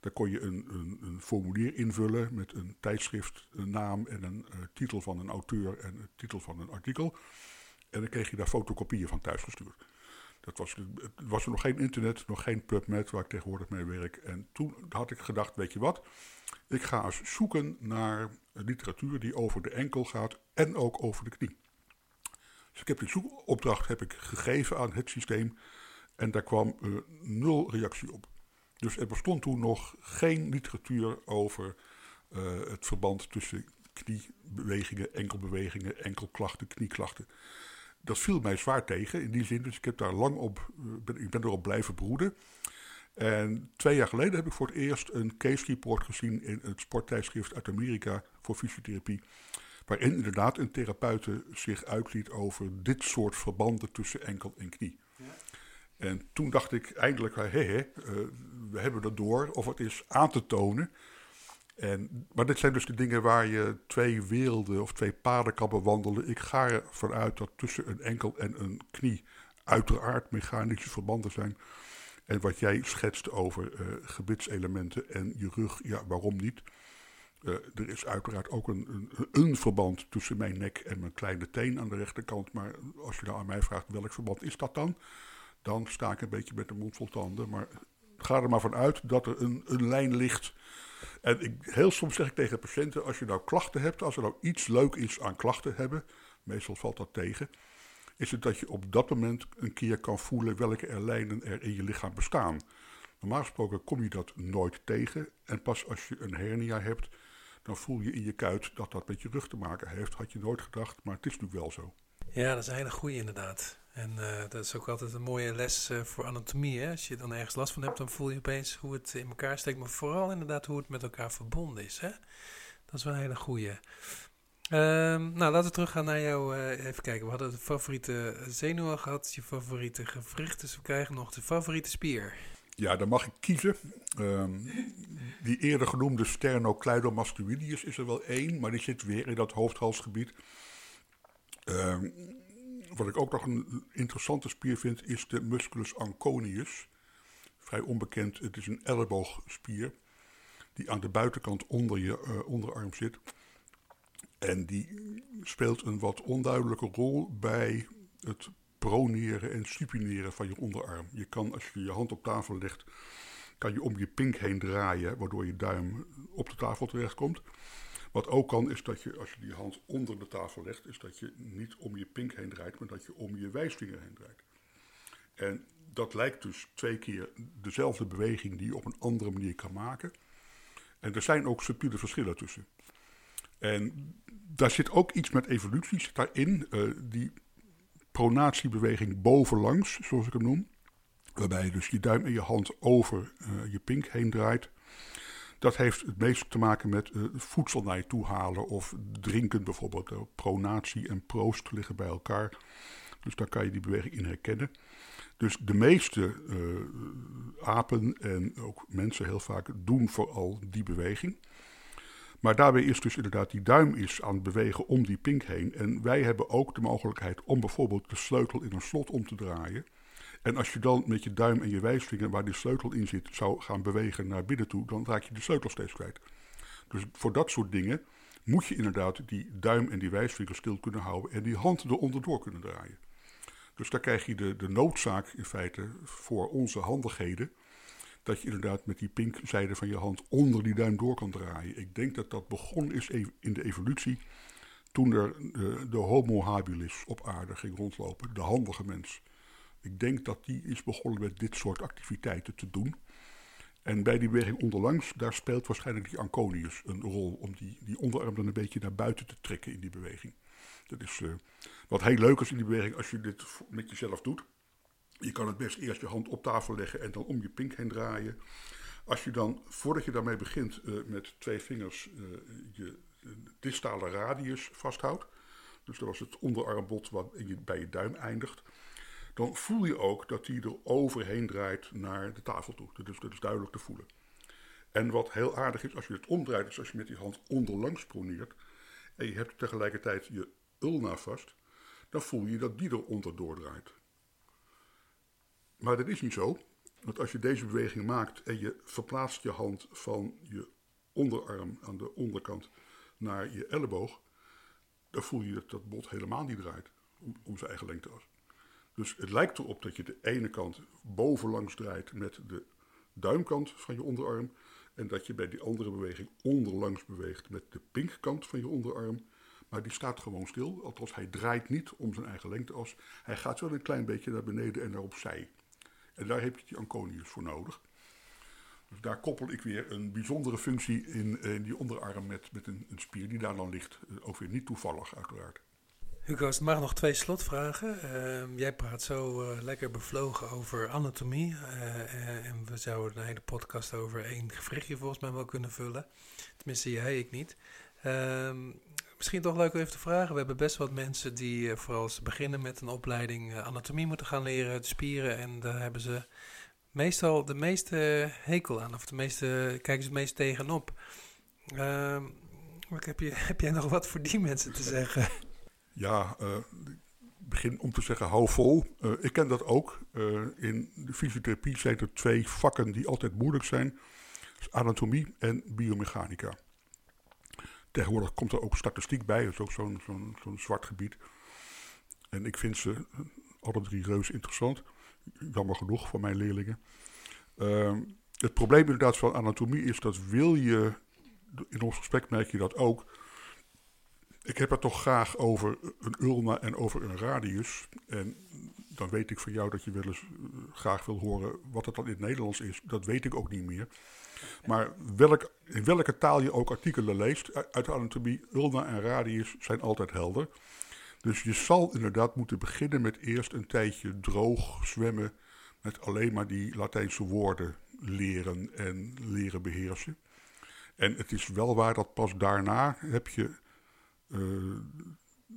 Daar kon je een, een, een, formulier invullen met een tijdschrift, een naam en een uh, titel van een auteur en een titel van een artikel. En dan kreeg je daar fotocopieën van thuisgestuurd. Dat was, was er nog geen internet, nog geen PubMed waar ik tegenwoordig mee werk. En toen had ik gedacht, weet je wat, ik ga eens zoeken naar literatuur die over de enkel gaat en ook over de knie. Dus ik heb die zoekopdracht heb ik gegeven aan het systeem en daar kwam uh, nul reactie op. Dus er bestond toen nog geen literatuur over het verband tussen kniebewegingen, enkelbewegingen, enkelklachten, knieklachten. Dat viel mij zwaar tegen in die zin, dus ik heb daar lang op, ben, ik ben erop blijven broeden. En twee jaar geleden heb ik voor het eerst een case report gezien in het sporttijdschrift uit Amerika voor fysiotherapie. Waarin inderdaad een therapeute zich uitliet over dit soort verbanden tussen enkel en knie. Ja. En toen dacht ik eindelijk, hé, hé, uh, we hebben dat door, of het is aan te tonen. En, maar dit zijn dus de dingen waar je twee werelden of twee paden kan bewandelen. Ik ga ervan uit dat tussen een enkel en een knie uiteraard mechanische verbanden zijn. En wat jij schetst over uh, gebitselementen en je rug, ja, waarom niet? Uh, er is uiteraard ook een, een, een, verband tussen mijn nek en mijn kleine teen aan de rechterkant. Maar als je nou aan mij vraagt welk verband is dat dan? Dan sta ik een beetje met de mond vol tanden. Maar ga er maar vanuit dat er een, een lijn ligt. En heel soms zeg ik tegen patiënten, als je nou klachten hebt, als er nou iets leuk is aan klachten hebben, meestal valt dat tegen is het dat je op dat moment een keer kan voelen welke lijnen er in je lichaam bestaan. Normaal gesproken kom je dat nooit tegen. En pas als je een hernia hebt, dan voel je in je kuit dat dat met je rug te maken heeft. Had je nooit gedacht, maar het is natuurlijk wel zo. Ja, dat is een hele goede inderdaad. En uh, dat is ook altijd een mooie les uh, voor anatomie. Hè? Als je dan ergens last van hebt, dan voel je opeens hoe het in elkaar steekt. Maar vooral inderdaad hoe het met elkaar verbonden is. Hè? Dat is wel een hele goede. Um, nou, laten we teruggaan naar jou. Uh, even kijken, we hadden de favoriete zenuw gehad, je favoriete gewricht. Dus we krijgen nog de favoriete spier. Ja, dan mag ik kiezen. Um, die eerder genoemde sternocleidomastoideus is er wel één, maar die zit weer in dat hoofdhalsgebied. Um, wat ik ook nog een interessante spier vind, is de musculus anconius. Vrij onbekend, het is een elleboogspier die aan de buitenkant onder je uh, onderarm zit. En die speelt een wat onduidelijke rol bij het proneren en supineren van je onderarm. Je kan, als je je hand op tafel legt, kan je om je pink heen draaien, waardoor je duim op de tafel terechtkomt. Wat ook kan, is dat je, als je die hand onder de tafel legt, is dat je niet om je pink heen draait, maar dat je om je wijsvinger heen draait. En dat lijkt dus twee keer dezelfde beweging die je op een andere manier kan maken. En er zijn ook subtiele verschillen tussen. En daar zit ook iets met evolutie daarin. Uh, die pronatiebeweging bovenlangs, zoals ik hem noem. Waarbij je dus je duim en je hand over uh, je pink heen draait. Dat heeft het meest te maken met uh, voedsel naar je toe halen of drinken bijvoorbeeld. pronatie en proost liggen bij elkaar. Dus daar kan je die beweging in herkennen. Dus de meeste apen en ook mensen heel vaak doen vooral die beweging. Maar daarbij is dus inderdaad die duim is aan het bewegen om die pink heen. En wij hebben ook de mogelijkheid om bijvoorbeeld de sleutel in een slot om te draaien. En als je dan met je duim en je wijsvinger waar die sleutel in zit zou gaan bewegen naar binnen toe, dan raak je de sleutel steeds kwijt. Dus voor dat soort dingen moet je inderdaad die duim en die wijsvinger stil kunnen houden en die hand eronder door kunnen draaien. Dus daar krijg je de, de noodzaak in feite voor onze handigheden dat je inderdaad met die pinkzijde van je hand onder die duim door kan draaien. Ik denk dat dat begonnen is in de evolutie toen er de, de homo habilis op aarde ging rondlopen, de handige mens. Ik denk dat die is begonnen met dit soort activiteiten te doen. En bij die beweging onderlangs, daar speelt waarschijnlijk die anconius een rol om die, die onderarm dan een beetje naar buiten te trekken in die beweging. Dat is uh, wat heel leuk is in die beweging als je dit met jezelf doet. Je kan het best eerst je hand op tafel leggen en dan om je pink heen draaien. Als je dan, voordat je daarmee begint, uh, met twee vingers uh, je distale radius vasthoudt. Dus dat was het onderarmbod wat je, bij je duim eindigt. Dan voel je ook dat die er overheen draait naar de tafel toe. Dus dat is duidelijk te voelen. En wat heel aardig is, als je het omdraait, dus als je met die hand onderlangs proneert. en je hebt tegelijkertijd je ulna vast. dan voel je dat die eronder doordraait. Maar dat is niet zo. Want als je deze beweging maakt en je verplaatst je hand van je onderarm aan de onderkant naar je elleboog, dan voel je dat dat bot helemaal niet draait om, zijn eigen lengteas. Dus het lijkt erop dat je de ene kant bovenlangs draait met de duimkant van je onderarm. En dat je bij die andere beweging onderlangs beweegt met de pinkkant van je onderarm. Maar die staat gewoon stil. Althans, hij draait niet om zijn eigen lengteas. Hij gaat wel een klein beetje naar beneden en naar opzij. En daar heb je die Anconius voor nodig. Dus daar koppel ik weer een bijzondere functie in, in die onderarm met, met een, een, spier die daar dan ligt. Ook weer niet toevallig, uiteraard. Hugo, er mag nog twee slotvragen. Uh, jij praat zo uh, lekker bevlogen over anatomie. Uh, en we zouden een hele podcast over één gewrichtje volgens mij wel kunnen vullen. Tenminste, jij, ik niet. Ehm, misschien toch leuk om even te vragen. We hebben best wat mensen die vooral als ze beginnen met een opleiding anatomie moeten gaan leren, de spieren. En daar hebben ze meestal de meeste hekel aan. Of de meeste, kijken ze het meest tegenop. Uh, heb, je, heb jij nog wat voor die mensen te zeggen? Ja, uh, begin om te zeggen hou vol. Uh, ik ken dat ook. Uh, in de fysiotherapie zijn er twee vakken die altijd moeilijk zijn. anatomie en biomechanica. Tegenwoordig komt er ook statistiek bij. Dat is ook zo'n zo'n zo'n zwart gebied. En ik vind ze alle drie reuze interessant. Jammer genoeg voor mijn leerlingen. Ehm, het probleem inderdaad van anatomie is dat wil je, in ons gesprek merk je dat ook. Ik heb het toch graag over een ulna en over een radius. En dan weet ik van jou dat je wel eens eh, graag wil horen wat het dan in het Nederlands is. Dat weet ik ook niet meer. Maar in welke taal je ook artikelen leest uit de anatomie, ulna en radius zijn altijd helder. Dus je zal inderdaad moeten beginnen met eerst een tijdje droog zwemmen met alleen maar die Latijnse woorden leren en leren beheersen. En het is wel waar dat pas daarna heb je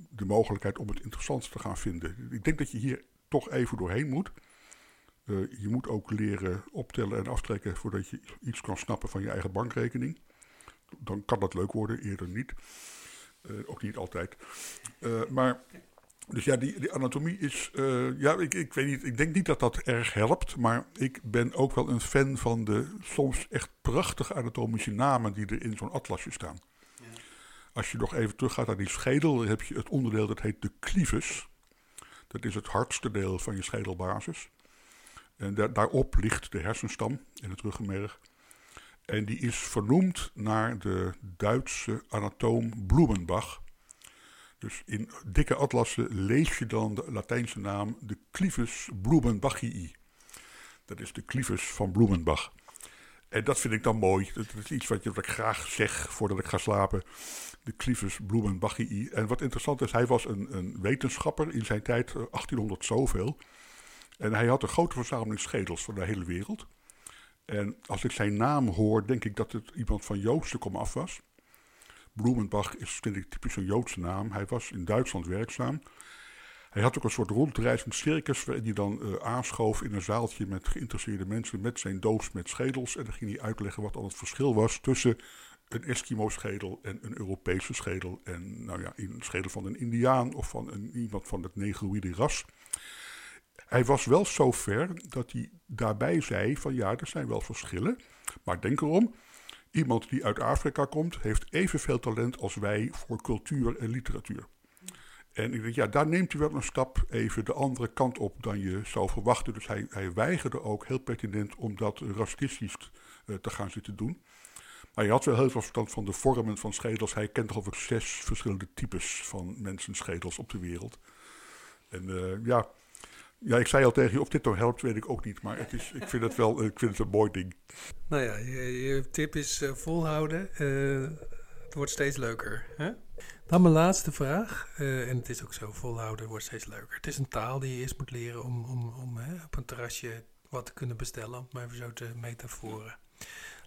de mogelijkheid om het interessant te gaan vinden. Ik denk dat je hier toch even doorheen moet. Uh, je moet ook leren optellen en aftrekken voordat je iets kan snappen van je eigen bankrekening. Dan kan dat leuk worden, eerder niet. Uh, ook niet altijd. maar dus ja, die, anatomie is. Ja, ik, ik weet niet. Ik denk niet dat dat erg helpt. Maar ik ben ook wel een fan van de soms echt prachtige anatomische namen die er in zo'n atlasje staan. Als je nog even teruggaat naar die schedel, dan heb je het onderdeel dat heet de clivus. Dat is het hardste deel van je schedelbasis. En da daarop ligt de hersenstam in het ruggenmerg. En die is vernoemd naar de Duitse anatoom Blumenbach. Dus in dikke atlassen lees je dan de Latijnse naam de Clivus Blumenbachii. Dat is de Clivus van Blumenbach. En dat vind ik dan mooi. Dat is iets wat, je, wat ik graag zeg voordat ik ga slapen. De Clivus Blumenbachii. En wat interessant is, hij was een, een wetenschapper in zijn tijd, 1800 eh, zoveel. En hij had een grote verzameling schedels van de hele wereld. En als ik zijn naam hoor, denk ik dat het iemand van Joodse komaf was. Blumenbach is vind ik typisch een Joodse naam. Hij was in Duitsland werkzaam. Hij had ook een soort rondreizend circus waarin hij dan uh, aanschoof in een zaaltje met geïnteresseerde mensen met zijn doos met schedels. En dan ging hij uitleggen wat dan het verschil was tussen een Eskimo-schedel en een Europese schedel. En nou ja, een schedel van een Indiaan of van iemand van het Negroïde ras. Hij was wel zo ver dat hij daarbij zei van ja, er zijn wel verschillen. Maar denk erom, Iemand die uit Afrika komt, heeft evenveel talent als wij voor cultuur en literatuur. En ik denk, ja, daar neemt u wel een stap even de andere kant op dan je zou verwachten. Dus hij, hij weigerde ook heel pertinent om dat racistisch uh, te gaan zitten doen. Maar hij had wel heel veel verstand van de vormen van schedels. Hij kent over zes verschillende types van mensenschedels op de wereld. En uh, ja, ja, ik zei al tegen je, of dit nou helpt, weet ik ook niet. Maar het is, ik vind het wel ik vind het een mooi ding. Nou ja, je, tip is uh, volhouden. Het wordt steeds leuker. Hè? Dan mijn laatste vraag. Uh, en het is ook zo, volhouden wordt steeds leuker. Het is een taal die je eerst moet leren om, om, om hè, op een terrasje wat te kunnen bestellen. Om maar even zo te metaforen.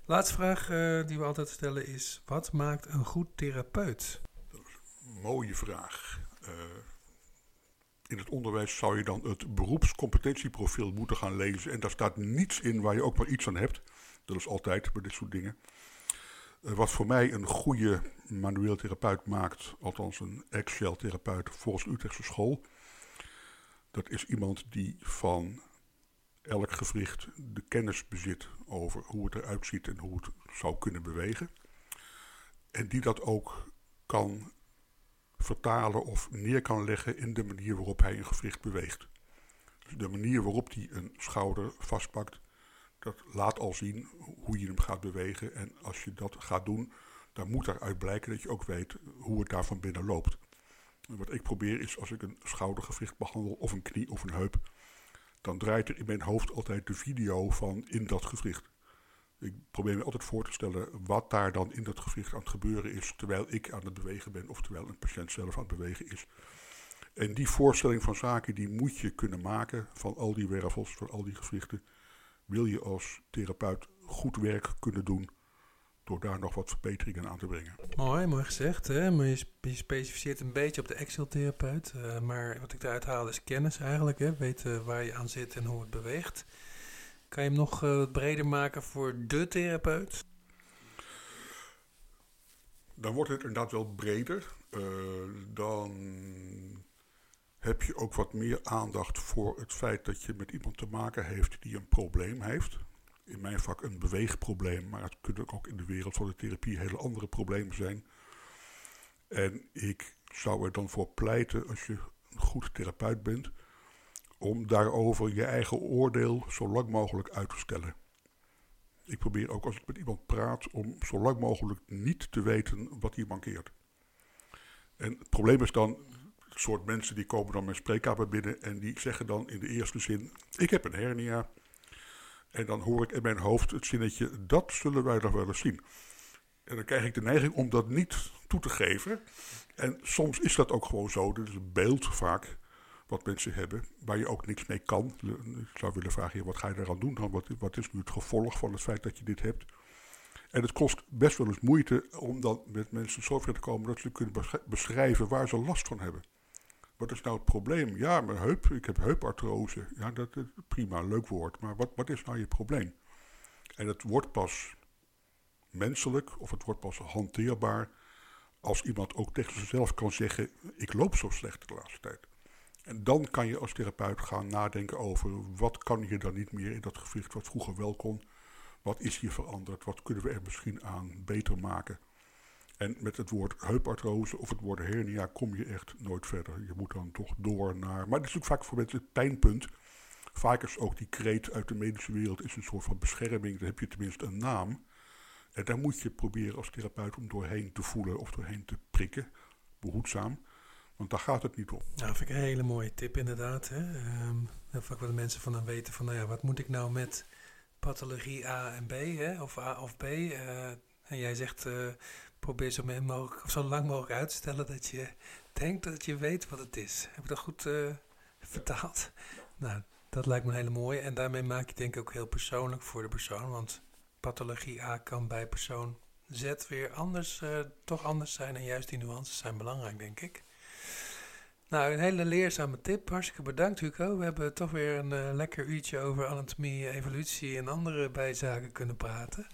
Laatste vraag die we altijd stellen is, wat maakt een goed therapeut? mooie vraag in het onderwijs zou je dan het beroepscompetentieprofiel moeten gaan lezen. En daar staat niets in waar je ook maar iets aan hebt. Dat is altijd bij dit soort dingen. Uh, wat voor mij een goede manueel therapeut maakt, althans een Excel-therapeut volgens de Utrechtse school. Dat is iemand die van elk gewricht de kennis bezit over hoe het eruit ziet en hoe het zou kunnen bewegen. En die dat ook kan vertalen of neer kan leggen in de manier waarop hij een gewricht beweegt. Dus de manier waarop hij een schouder vastpakt, dat laat al zien hoe je hem gaat bewegen. En als je dat gaat doen, dan moet daaruit blijken dat je ook weet hoe het daar van binnen loopt. Wat ik probeer is, als ik een schoudergewricht behandel, of een knie of een heup, dan draait er in mijn hoofd altijd de video van in dat gewricht. Ik probeer me altijd voor te stellen wat daar dan in dat gewricht aan het gebeuren is terwijl ik aan het bewegen ben of terwijl een patiënt zelf aan het bewegen is. En die voorstelling van zaken die moet je kunnen maken van al die wervels, van al die gewrichten. Wil je als therapeut goed werk kunnen doen door daar nog wat verbeteringen aan te brengen. Mooi, mooi gezegd. Hè? Maar je, specificeert een beetje op de Excel-therapeut. Uh, maar wat ik eruit haal is kennis eigenlijk. Hè? Weten waar je aan zit en hoe het beweegt. Kan je hem nog uh, wat breder maken voor de therapeut? Dan wordt het inderdaad wel breder. Uh, dan heb je ook wat meer aandacht voor het feit dat je met iemand te maken heeft die een probleem heeft in mijn vak een beweegprobleem, maar het kunnen ook in de wereld van de therapie hele andere problemen zijn. En ik zou er dan voor pleiten, als je een goed therapeut bent, om daarover je eigen oordeel zo lang mogelijk uit te stellen. Ik probeer ook als ik met iemand praat om zo lang mogelijk niet te weten wat hier mankeert. En het probleem is dan, soort mensen die komen dan mijn spreekkamer binnen en die zeggen dan in de eerste zin, ik heb een hernia, en dan hoor ik in mijn hoofd het zinnetje, dat zullen wij nog wel eens zien. En dan krijg ik de neiging om dat niet toe te geven. En soms is dat ook gewoon zo. Dat is een beeld vaak wat mensen hebben, waar je ook niks mee kan. Ik zou willen vragen, wat ga je eraan doen dan? Wat, wat is nu het gevolg van het feit dat je dit hebt? En het kost best wel eens moeite om dan met mensen zover te komen dat ze kunnen beschrijven waar ze last van hebben. Wat is nou het probleem? Ja, mijn heup, ik heb heupartrose. Ja, dat is prima, leuk woord. Maar wat, wat is nou je probleem? En het wordt pas menselijk of het wordt pas hanteerbaar als iemand ook tegen zichzelf kan zeggen: Ik loop zo slecht de laatste tijd. En dan kan je als therapeut gaan nadenken over wat kan hier dan niet meer in dat gewricht wat vroeger wel kon. Wat is hier veranderd? Wat kunnen we er misschien aan beter maken? En met het woord heupartrose of het woord hernia kom je echt nooit verder. Je moet dan toch door naar. Maar het is ook vaak voor mensen het pijnpunt. Vaak is ook die kreet uit de medische wereld is een soort van bescherming. Dan heb je tenminste een naam. En daar moet je proberen als therapeut om doorheen te voelen of doorheen te prikken. Behoedzaam. Want daar gaat het niet om. Nou, vind ik een hele mooie tip inderdaad. Hè? Um, vaak wat mensen van dan weten van, nou ja, wat moet ik nou met pathologie A en B, hè? of A of B? Uh, en jij zegt, uh, probeer zo, zo lang mogelijk uit te stellen dat je denkt dat je weet wat het is. Heb ik dat goed uh, vertaald? Nou, dat lijkt me een hele mooie. En daarmee maak je denk ik ook heel persoonlijk voor de persoon. Want pathologie A kan bij persoon Z weer anders, uh, toch anders zijn. En juist die nuances zijn belangrijk, denk ik. Nou, een hele leerzame tip. Hartstikke bedankt, Hugo. We hebben toch weer een uh, lekker uurtje over anatomie, evolutie en andere bijzaken kunnen praten.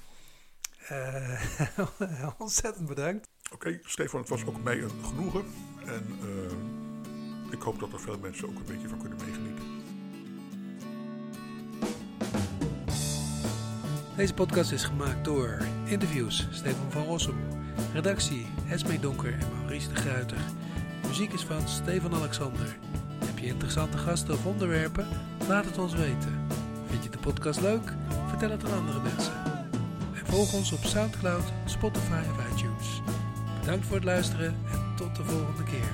Uh, ontzettend bedankt. Oké, Stefan, het was ook mij een genoegen. En uh, ik hoop dat er veel mensen ook een beetje van kunnen meegenieten. Deze podcast is gemaakt door interviews Stefan van Rossum, redactie Esme Donker en Maurice de Gruiter. Muziek is van Stefan Alexander. Heb je interessante gasten of onderwerpen? Laat het ons weten. Vind je de podcast leuk? Vertel het aan andere mensen. Volg ons op Soundcloud, Spotify of iTunes. Bedankt voor het luisteren en tot de volgende keer.